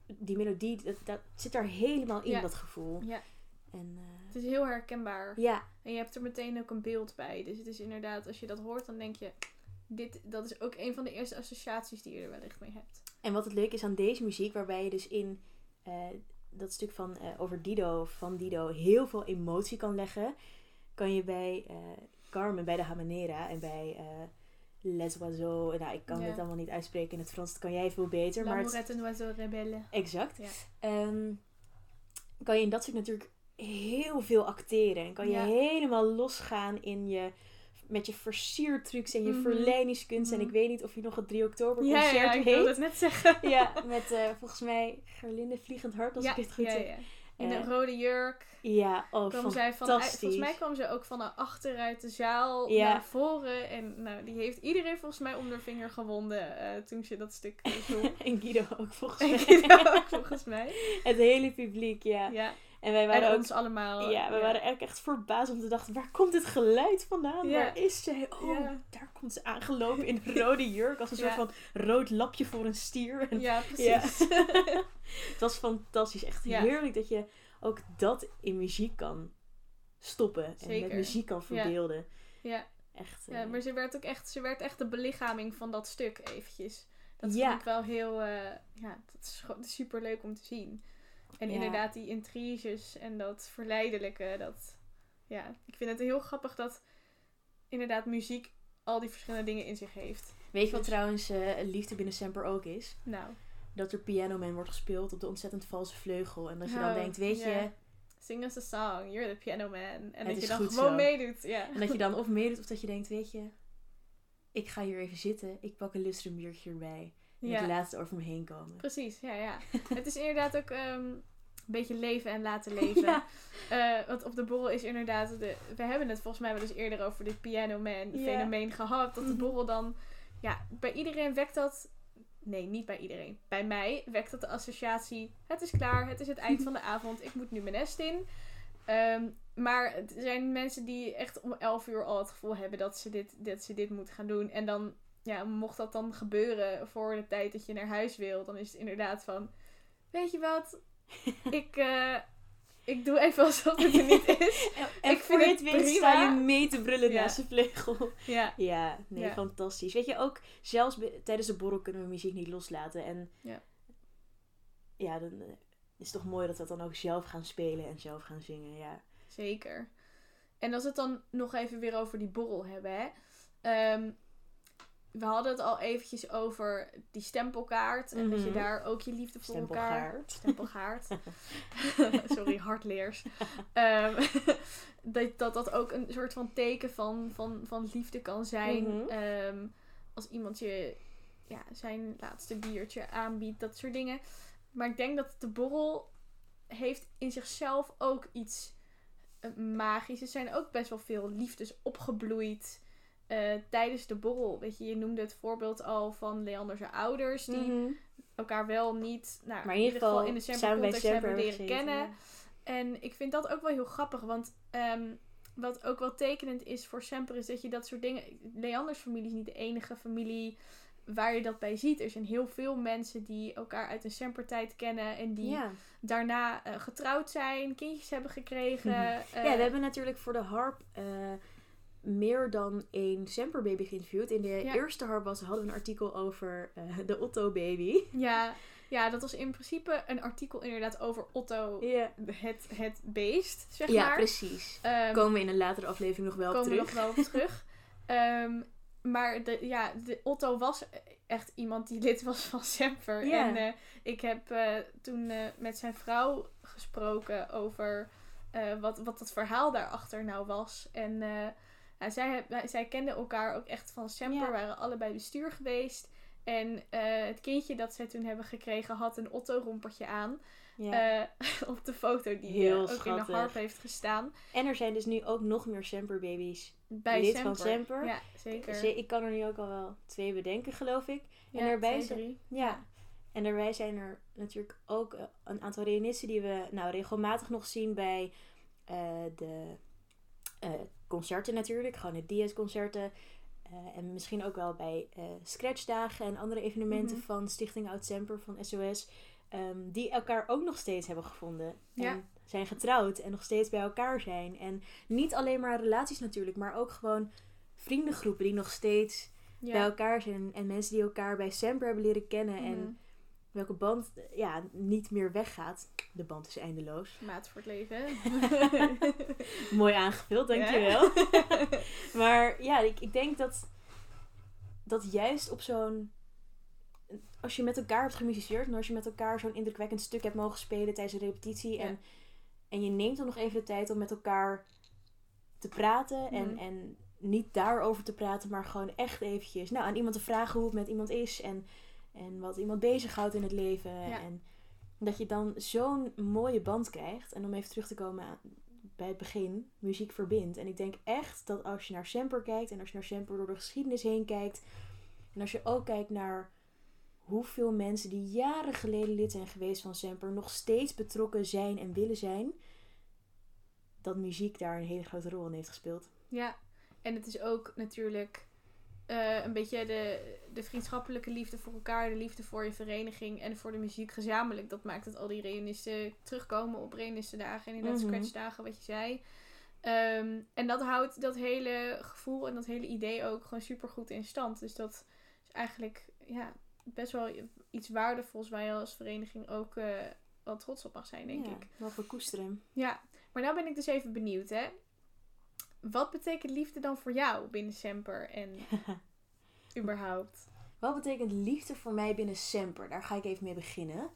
die melodie, dat, dat zit daar helemaal in, Ja. dat gevoel. Ja. En eh, Het is heel herkenbaar. ja, En je hebt er meteen ook een beeld bij. Dus het is inderdaad, als je dat hoort, dan denk je... Dit, dat is ook een van de eerste associaties die je er wellicht mee hebt. En wat het leuke is aan deze muziek, waarbij je dus in eh, dat stuk van eh, over Dido, van Dido, heel veel emotie kan leggen, kan je bij eh, Carmen, bij de Habanera en bij Les Oiseaux, nou ik kan Ja. het allemaal niet uitspreken in het Frans, dat kan jij veel beter, maar het, oiseau rebelle. exact. Ja. Ehm, kan je in dat stuk natuurlijk heel veel acteren en kan je Ja. helemaal losgaan in je met je versiertrucs en je Mhm. verleidingskunst. En Mhm. ik weet niet of je nog het 3 oktober Ja, concert ja, ik heet. wilde het net zeggen. Ja, met eh, volgens mij Gerlinde Vliegend Hart, als ja, ik het goed ja, ja. In Eh, een rode jurk. Ja, oh, kwam zij van, volgens mij kwam ze ook van achteruit de zaal Ja. naar voren. En nou, die heeft iedereen volgens mij om de vinger gewonden eh, toen ze dat stuk eh, zong. En Guido ook volgens En mij. Guido ook volgens mij. Het hele publiek, ja. Ja, En wij waren en ook... ons allemaal. Ja, we waren ook echt verbaasd om te dachten, waar komt dit geluid vandaan? Ja. Waar is zij? Oh, Ja. daar komt ze aangelopen in een rode jurk, als een soort van rood lapje voor een stier. En Ja, precies. Het was fantastisch. Echt heerlijk dat je ook dat in muziek kan stoppen. En met muziek kan verbeelden. Ja. Echt. Ja, eh, maar ze werd ook echt, ze werd echt de belichaming van dat stuk eventjes. Dat vond ik wel heel, eh, ja, dat is gewoon super leuk om te zien. En Ja. inderdaad die intriges en dat verleidelijke, dat, ja, ik vind het heel grappig dat inderdaad muziek al die verschillende dingen in zich heeft. Weet je wat Dus- trouwens eh, liefde binnen Semper ook is? Nou, Dat er Piano Man wordt gespeeld op de ontzettend valse vleugel. En dat je dan Oh, denkt, weet je... sing us a song, you're the piano man. En dat je dan gewoon zo. meedoet. Ja. En dat je dan of meedoet of dat je denkt, weet je... Ik ga hier even zitten. Ik pak een lustrum biertje erbij. Ja. ik laat het over me heen komen. Precies, ja, ja. het is inderdaad ook ehm, een beetje leven en laten leven. Ja. Eh, want op de borrel is inderdaad... De, we hebben het volgens mij wel eens eerder over dit piano man fenomeen gehad. Dat de Mhm. borrel dan... Ja, bij iedereen wekt dat... Nee, niet bij iedereen. Bij mij wekt dat de associatie... Het is klaar, het is het eind van de avond. Ik moet nu mijn nest in. Ehm, maar er zijn mensen die echt om 11 uur al het gevoel hebben dat ze dit, dat ze dit moeten gaan doen. En dan, ja, mocht dat dan gebeuren voor de tijd dat je naar huis wil, dan is het inderdaad van: Weet je wat? Ik, eh, ik doe even alsof het er niet is. En Ik voor vind je het weet sta je mee te brullen Ja. naast de vleugel. Ja, Ja, nee, Ja. fantastisch. Weet je, ook zelfs tijdens de borrel kunnen we muziek niet loslaten. En Ja. ja, dan eh, is het toch mooi dat we het dan ook zelf gaan spelen en zelf gaan zingen. Ja, zeker. En als we het dan nog even weer over die borrel hebben, hè. Ehm, we hadden het al eventjes over die stempelkaart. En dat je Mhm. daar ook je liefde voor elkaar... stempelgaard. Stempelgaard. Sorry, hardleers. Ehm, dat, dat dat ook een soort van teken van, van, van liefde kan zijn. Mhm. Ehm, als iemand je ja, zijn laatste biertje aanbiedt, dat soort dingen. Maar ik denk dat de borrel heeft in zichzelf ook iets eh, magisch. Er zijn ook best wel veel liefdes opgebloeid eh, tijdens de borrel. Weet je, je noemde het voorbeeld al van Leanders ouders. Die Mhm. elkaar wel niet, nou, Maar in ieder geval, in de samen Semper bij context Semper hebben leren gezeten, kennen. ja. En ik vind dat ook wel heel grappig, want ehm, wat ook wel tekenend is voor Semper is dat je dat soort dingen... Leanders familie is niet de enige familie waar je dat bij ziet. Er zijn heel veel mensen die elkaar uit een Semper-tijd kennen en die Ja. daarna eh, getrouwd zijn, kindjes hebben gekregen. Mhm. eh, ja, we hebben natuurlijk voor de harp meer dan één Semper-baby geïnterviewd. In de Ja. eerste harp was, hadden we een artikel over eh, de Otto-baby. ja, ja, dat was in principe een artikel inderdaad over Otto, Ja, het, het beest, zeg ja maar. precies. Ehm, Komen we in een latere aflevering nog wel op komen we terug. nog wel op terug. Ehm, maar de, ja, de, Otto was echt iemand die lid was van Semper. Ja. En eh, ik heb eh, toen met zijn vrouw gesproken over wat, wat dat verhaal daarachter nou was. En ja, zij, zij kenden elkaar ook echt van Semper, Ja. waren allebei bestuur geweest. En eh, het kindje dat zij toen hebben gekregen had een Otto-rompertje aan. Ja. eh, op de foto die Heel eh, ook in de harp heeft gestaan. En er zijn dus nu ook nog meer Semper-baby's. Bij Lid Semper. van Semper. Ja, zeker. Ze- Ik kan er nu ook al wel twee bedenken, geloof ik. Ja, en daarbij twee, zijn-. Ja. En daarbij zijn er natuurlijk ook een aantal reunissen die we nou regelmatig nog zien bij de eh, concerten natuurlijk, gewoon de Diaz-concerten. Eh, en misschien ook wel bij eh, scratchdagen en andere evenementen Mhm. van Stichting Oud Semper van SOS. ehm, die elkaar ook nog steeds hebben gevonden. Ja. En zijn getrouwd en nog steeds bij elkaar zijn. En niet alleen maar relaties natuurlijk, maar ook gewoon vriendengroepen die nog steeds bij elkaar zijn. En mensen die elkaar bij Semper hebben leren kennen. Mhm. En welke band ja, niet meer weggaat. De band is eindeloos. Maat voor het leven. Mooi aangevuld, dankjewel. maar ja, ik, ik denk dat, dat juist op zo'n... Als je met elkaar hebt gemusiceerd en als je met elkaar zo'n indrukwekkend stuk hebt mogen spelen tijdens een repetitie. Ja. En, en je neemt dan nog even de tijd om met elkaar te praten. En, Mhm. en niet daarover te praten, maar gewoon echt eventjes nou, aan iemand te vragen hoe het met iemand is. En, en wat iemand bezighoudt in het leven. Ja. En dat je dan zo'n mooie band krijgt. En om even terug te komen aan- bij het begin, muziek verbindt. En ik denk echt dat als je naar Semper kijkt en als je naar Semper door de geschiedenis heen kijkt. En als je ook kijkt naar hoeveel mensen die jaren geleden lid zijn geweest van Semper nog steeds betrokken zijn en willen zijn. Dat muziek daar een hele grote rol in heeft gespeeld. Ja, en het is ook natuurlijk eh, een beetje de, de vriendschappelijke liefde voor elkaar, de liefde voor je vereniging en voor de muziek gezamenlijk. Dat maakt dat al die reunisten terugkomen op reunistendagen en inderdaad Mhm. scratchdagen, wat je zei. Ehm, en dat houdt dat hele gevoel en dat hele idee ook gewoon super goed in stand. Dus dat is eigenlijk ja, best wel iets waardevols waar je als vereniging ook eh, wel trots op mag zijn, denk ja, ik. Wel voor koesteren. Ja, maar nou ben ik dus even benieuwd, hè. Wat betekent liefde dan voor jou binnen Semper en überhaupt? Wat betekent liefde voor mij binnen Semper? Daar ga ik even mee beginnen.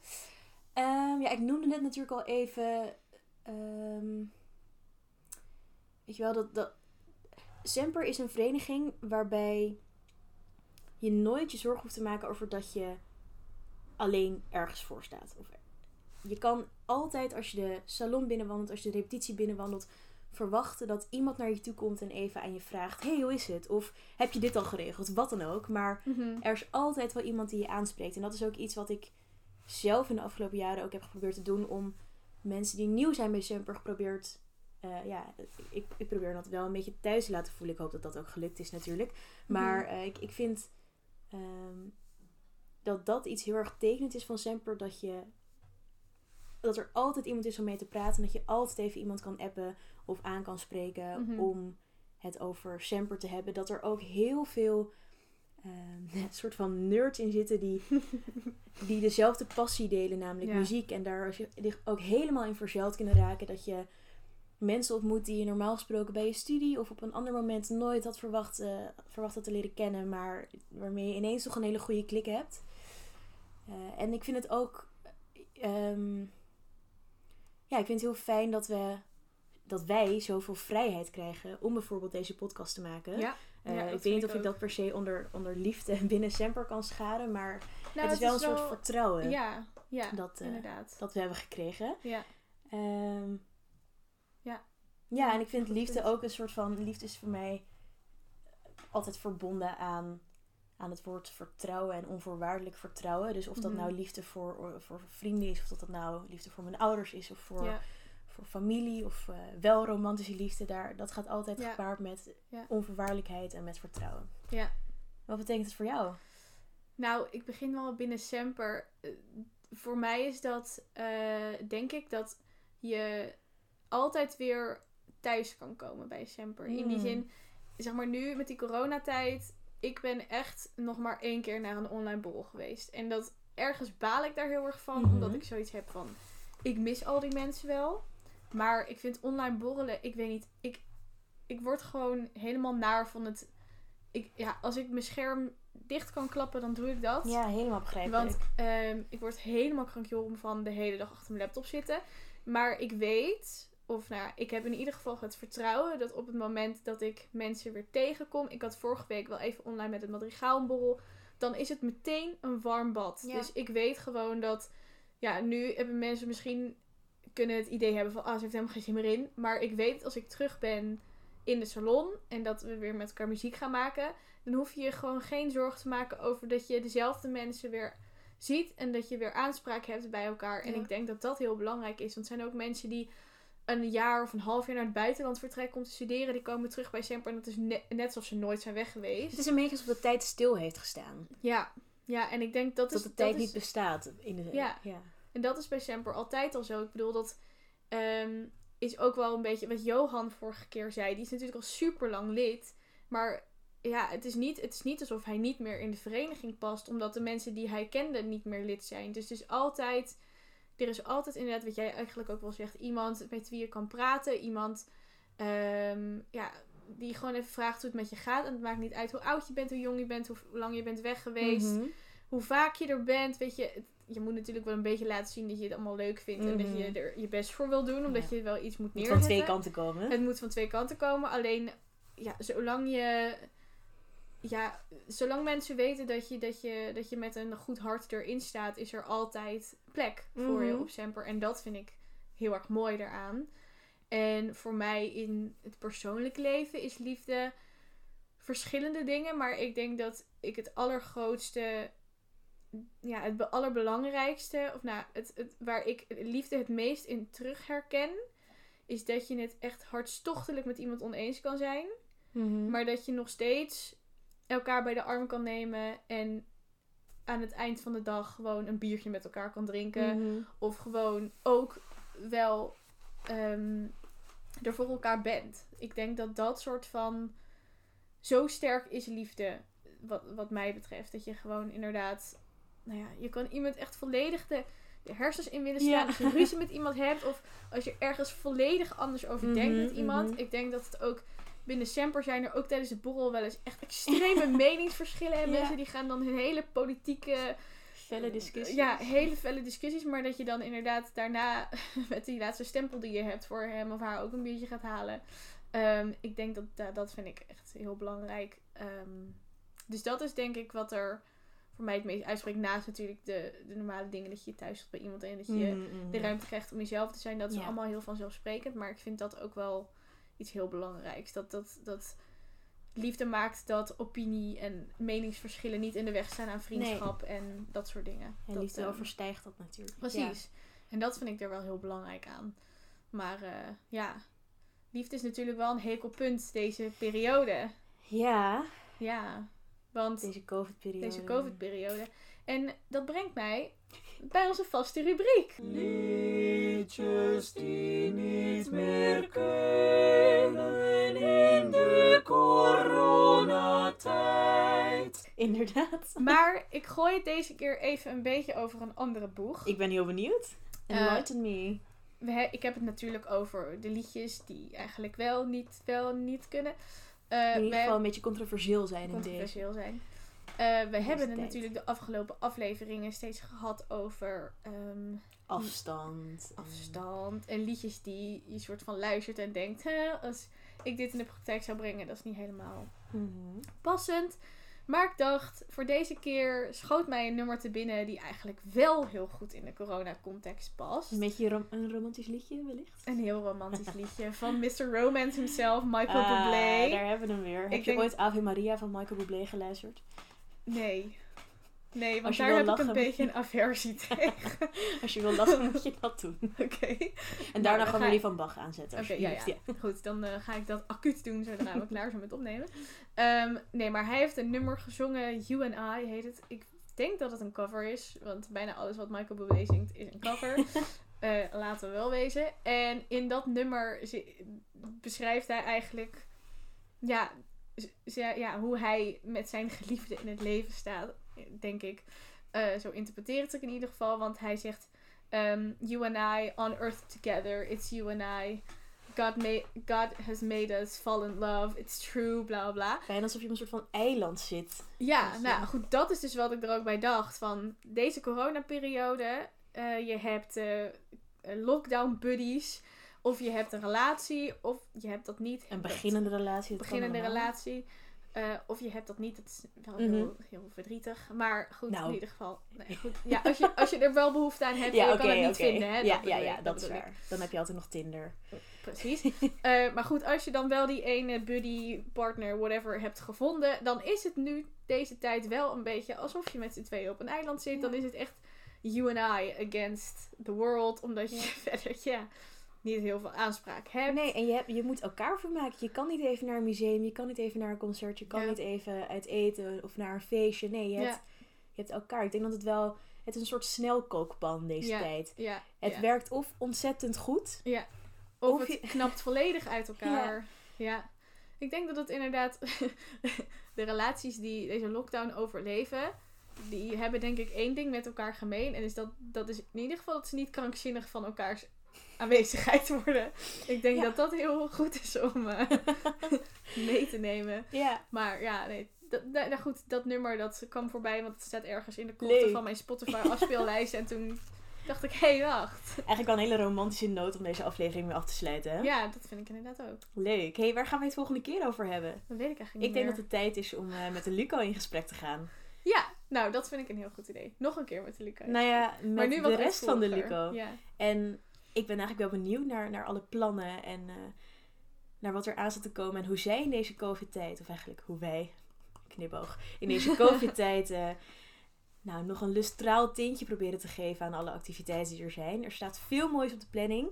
Ehm, ja, ik noemde net natuurlijk al even. ehm, weet je wel, dat, dat. Semper is een vereniging waarbij je nooit je zorgen hoeft te maken over dat je alleen ergens voor staat. Of, je kan altijd als je de salon binnenwandelt, als je de repetitie binnenwandelt, verwachten dat iemand naar je toe komt en even aan je vraagt: Hey, hoe is het? Of heb je dit al geregeld? Wat dan ook. Maar er is altijd wel iemand die je aanspreekt. En dat is ook iets wat ik zelf in de afgelopen jaren ook heb geprobeerd te doen om mensen die nieuw zijn bij Semper geprobeerd. eh, ja, ik, ik probeer dat wel een beetje thuis te laten voelen. Ik hoop dat dat ook gelukt is natuurlijk. Maar eh, ik, ik vind ehm, dat dat iets heel erg tekenend is van Semper. Dat je dat er altijd iemand is om mee te praten. Dat je altijd even iemand kan appen of aan kan spreken Mhm. om het over Semper te hebben. Dat er ook heel veel een soort van nerds in zitten die, die dezelfde passie delen, namelijk Ja. muziek. En daar als je ook helemaal in verzeild kunnen raken. Dat je mensen ontmoet die je normaal gesproken bij je studie of op een ander moment nooit had verwacht, eh, verwacht had te leren kennen, maar waarmee je ineens toch een hele goede klik hebt. Eh, en ik vind het ook. ehm, ja, ik vind het heel fijn dat we. Dat wij zoveel vrijheid krijgen om bijvoorbeeld deze podcast te maken. Ja, Eh, ja, ik weet niet of ik dat per se onder, onder liefde binnen Semper kan scharen. Maar Nou, het is wel een soort vertrouwen Ja, ja dat, eh, inderdaad. dat we hebben gekregen. Ja, Ehm, Ja. Ja, en ik vind liefde ook een soort van... Liefde is voor mij altijd verbonden aan, aan het woord vertrouwen en onvoorwaardelijk vertrouwen. Dus of dat Mhm. nou liefde voor, voor vrienden is, of dat dat nou liefde voor mijn ouders is, of voor, ja. Voor familie, of eh, wel romantische liefde. Daar, dat gaat altijd Ja. gepaard met Ja. onvoorwaardelijkheid en met vertrouwen. Ja. Wat betekent het voor jou? Nou, ik begin wel binnen Semper. Eh, voor mij is dat, eh, denk ik, dat je altijd weer thuis kan komen bij Semper. In die Mm. zin, zeg maar nu met die coronatijd, ik ben echt nog maar één keer naar een online borrel geweest. En dat ergens baal ik daar heel erg van, Mhm. omdat ik zoiets heb van, ik mis al die mensen wel. Maar ik vind online borrelen, ik weet niet, ik, ik word gewoon helemaal naar van het... Ik, ja, als ik mijn scherm dicht kan klappen, dan doe ik dat. Ja, helemaal begrijpelijk. Want ehm, ik word helemaal krankjoren van de hele dag achter mijn laptop zitten. Maar ik weet, of nou, ja, ik heb in ieder geval het vertrouwen dat op het moment dat ik mensen weer tegenkom. Ik had vorige week wel even online met het madrigaal een borrel. Dan is het meteen een warm bad. Ja. Dus ik weet gewoon dat, ja, nu hebben mensen misschien kunnen het idee hebben van, ah, ze heeft helemaal geen zin meer in. Maar ik weet als ik terug ben in de salon en dat we weer met elkaar muziek gaan maken, dan hoef je je gewoon geen zorgen te maken over dat je dezelfde mensen weer ziet en dat je weer aanspraak hebt bij elkaar. En ik denk dat dat heel belangrijk is. Want er zijn ook mensen die een jaar of een half jaar naar het buitenland vertrekken om te studeren, die komen terug bij Semper en dat is ne- net alsof ze nooit zijn weg geweest. Het is een beetje alsof de tijd stil heeft gestaan. Ja, ja en ik denk dat Dat is, de tijd dat niet is, bestaat. In de, Ja. ja. En dat is bij Semper altijd al zo. Ik bedoel, dat ehm, is ook wel een beetje wat Johan vorige keer zei. Die is natuurlijk al super lang lid. Maar ja, het is, niet, het is niet alsof hij niet meer in de vereniging past. Omdat de mensen die hij kende niet meer lid zijn. Dus het is altijd... Er is altijd inderdaad, wat jij eigenlijk ook wel zegt, iemand met wie je kan praten. Iemand ehm, ja, die gewoon even vraagt hoe het met je gaat. En het maakt niet uit hoe oud je bent, hoe jong je bent, hoe lang je bent weg geweest Mhm. hoe vaak je er bent, weet je, je moet natuurlijk wel een beetje laten zien dat je het allemaal leuk vindt en dat je Mhm. er je best voor wil doen, omdat Ja. je wel iets moet Moet neerzetten. van twee kanten komen. Het moet van twee kanten komen, alleen ja, zolang je ja, zolang mensen weten dat je, dat, je, dat je met een goed hart erin staat, is er altijd plek voor je Mhm. op Semper. En dat vind ik heel erg mooi daaraan. En voor mij in het persoonlijke leven is liefde verschillende dingen. Maar ik denk dat ik het allergrootste, ja, het be- allerbelangrijkste, of nou, het, het, waar ik liefde het meest in terug herken, is dat je het echt hartstochtelijk met iemand oneens kan zijn. Mhm. Maar dat je nog steeds elkaar bij de arm kan nemen en aan het eind van de dag gewoon een biertje met elkaar kan drinken. Mhm. Of gewoon ook wel ehm, er voor elkaar bent. Ik denk dat dat soort van. Zo sterk is liefde, wat, wat mij betreft. Dat je gewoon inderdaad. Nou ja, je kan iemand echt volledig de, de hersens in willen slaan. Ja. Als je ruzie met iemand hebt. Of als je ergens volledig anders over denkt Mhm, met iemand. mhm. Ik denk dat het ook. Binnen Semper zijn er ook tijdens de borrel wel eens echt extreme meningsverschillen. En Ja. mensen die gaan dan hun hele politieke Felle discussies. ja, hele felle discussies. Maar dat je dan inderdaad daarna met die laatste stempel die je hebt voor hem of haar ook een biertje gaat halen. Ehm, ik denk dat dat dat vind ik echt heel belangrijk. Ehm, dus dat is denk ik wat er voor mij het meest uitspreekt. Naast natuurlijk de, de normale dingen dat je thuis zit bij iemand en dat je Mhm, mhm. de ruimte krijgt om jezelf te zijn. Dat is Ja. allemaal heel vanzelfsprekend. Maar ik vind dat ook wel iets heel belangrijks. Dat, dat, dat liefde maakt dat opinie en meningsverschillen niet in de weg staan aan vriendschap en dat soort dingen. En Dat, liefde ehm, overstijgt dat natuurlijk. Precies. En dat vind ik er wel heel belangrijk aan. Maar eh, ja, liefde is natuurlijk wel een hekelpunt deze periode. Ja, Ja, want deze COVID-periode. deze COVID-periode. En dat brengt mij bij onze vaste rubriek. Liedjes die niet meer kunnen in de coronatijd. Inderdaad. Maar ik gooi het deze keer even een beetje over een andere boeg. Ik ben heel benieuwd. Eh, Enlighten me. We he- ik heb het natuurlijk over de liedjes die eigenlijk wel niet, wel niet kunnen. Eh, In ieder geval een beetje controversieel zijn in deze. controversieel zijn. Eh, we hebben het natuurlijk de afgelopen afleveringen steeds gehad over ehm, Afstand. afstand en liedjes die je soort van luistert en denkt, "Hè, als ik dit in de praktijk zou brengen, dat is niet helemaal Mhm. passend. Maar ik dacht, voor deze keer schoot mij een nummer te binnen die eigenlijk wel heel goed in de corona-context past. Een beetje rom- een romantisch liedje wellicht. Een heel romantisch liedje van Mr. Romance himself, Michael Ah, Bublé. daar hebben we hem weer. Heb Ik je denk- ooit Ave Maria van Michael Bublé geluisterd? Nee. Nee, want daar heb ik een beetje een aversie tegen. Als je wil lachen, moet je dat doen. Oké. En dan daarna ga gewoon ik- die van Bach aanzetten. Oké, ja, ja. Goed, dan eh, ga ik dat acuut doen zodra we klaar zijn met opnemen. Ehm, nee, maar hij heeft een nummer gezongen, You and I heet het. Ik denk dat het een cover is, want bijna alles wat Michael Bublé zingt is een cover. Eh, laten we wel wezen. En in dat nummer beschrijft hij eigenlijk ja, ja, hoe hij met zijn geliefde in het leven staat, denk ik. Eh, zo interpreteer ik het in ieder geval, want hij zegt... ehm, you and I on earth together, it's you and I. God, made, God has made us fall in love, it's true, bla bla bla. Bijna alsof je op een soort van eiland zit. Ja, Dus, nou ja. goed, dat is dus wat ik er ook bij dacht. Van deze coronaperiode, eh je hebt eh, lockdown buddies, of je hebt een relatie, of je hebt dat niet. Een beginnende relatie. Beginnende relatie. Eh, of je hebt dat niet, dat is wel Mhm. heel, heel verdrietig. Maar goed, Nou. in ieder geval. Nee, goed. Ja, als, je, als je er wel behoefte aan hebt, Ja, je kan het niet vinden. Hè? Ja, Dat ja, ja, ik, dat is ik. waar. Dan heb je altijd nog Tinder. Precies. Eh, maar goed, als je dan wel die ene buddy, partner, whatever hebt gevonden, dan is het nu deze tijd wel een beetje alsof je met z'n tweeën op een eiland zit. Dan is het echt you and I against the world. Omdat je verder, ja, niet heel veel aanspraak hebt. Nee, en je, hebt, je moet elkaar vermaken. Je kan niet even naar een museum, je kan niet even naar een concert, je kan Ja. niet even uit eten of naar een feestje. Nee, je hebt, Ja. je hebt elkaar. Ik denk dat het wel, het is een soort snelkookpan deze Ja. tijd. Ja, Het werkt of ontzettend goed. Ja. Of, Of het je- knapt volledig uit elkaar. Ja. Ik denk dat het inderdaad... de relaties die deze lockdown overleven... die hebben denk ik één ding met elkaar gemeen. En is dat, dat is in ieder geval dat ze niet krankzinnig van elkaars aanwezigheid worden. Ik denk Ja. dat dat heel goed is om eh, mee te nemen. Ja. Maar ja, nee. Dat, nou goed, dat nummer dat kwam voorbij, want het staat ergens in de Leuk. van mijn Spotify afspeellijst. en toen dacht ik, hé, hey, wacht. Eigenlijk wel een hele romantische noot om deze aflevering mee af te sluiten. Hè? Ja, dat vind ik inderdaad ook. Leuk. hey, waar gaan we het volgende keer over hebben? Dat weet ik eigenlijk Ik niet denk dat het tijd is om eh, met de Luco in gesprek te gaan. Ja, nou, dat vind ik een heel goed idee. Nog een keer met de Lucas. Nou ja, met maar nu wat de rest van de. Luco. Ja. En ik ben eigenlijk wel benieuwd naar, naar alle plannen en eh, naar wat er aan zit te komen. En hoe zij in deze COVID-tijd, of eigenlijk hoe wij, knipoog, in deze COVID-tijd eh, nou, nog een lustraal tintje proberen te geven aan alle activiteiten die er zijn. Er staat veel moois op de planning.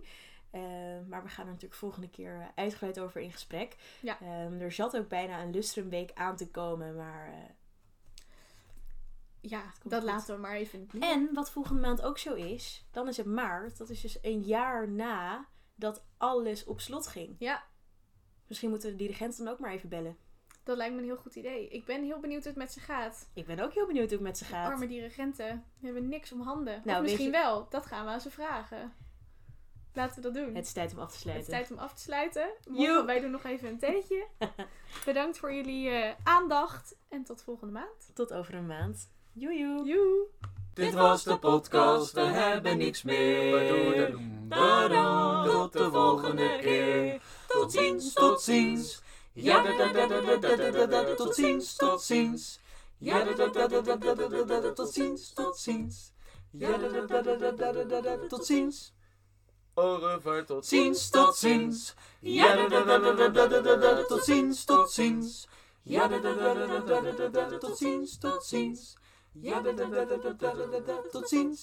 eh, maar we gaan er natuurlijk volgende keer uitgebreid over in gesprek. Ja. Ehm, er zat ook bijna een lustrumweek aan te komen, maar... ja, dat goed. laten we maar even. en wat volgende maand ook zo is, dan is het maart. Dat is dus een jaar na dat alles op slot ging. Ja, Misschien moeten we de dirigent dan ook maar even bellen. dat lijkt me een heel goed idee. Ik ben heel benieuwd hoe het met ze gaat. Ik ben ook heel benieuwd hoe het met ze gaat. Arme dirigenten. Hebben niks om handen. Nou, of misschien wel. Dat gaan we aan ze vragen. Laten we dat doen. Het is tijd om af te Het sluiten. is tijd om af te sluiten. Morgen, wij doen nog even een theetje. Bedankt voor jullie eh, aandacht. En tot volgende maand. Tot over een maand. Dit was de podcast, we hebben niks meer. Daarom tot de volgende keer. Tot ziens, tot ziens. Ja, tot ziens, tot ziens. Ja, tot ziens, tot ziens. Ja, tot ziens. Au revoir, tot ziens, tot ziens. Ja, tot ziens, tot ziens. Ja, tot ziens, tot ziens. Ja, da, da, da, da, da, da, da, da. Tot ziens!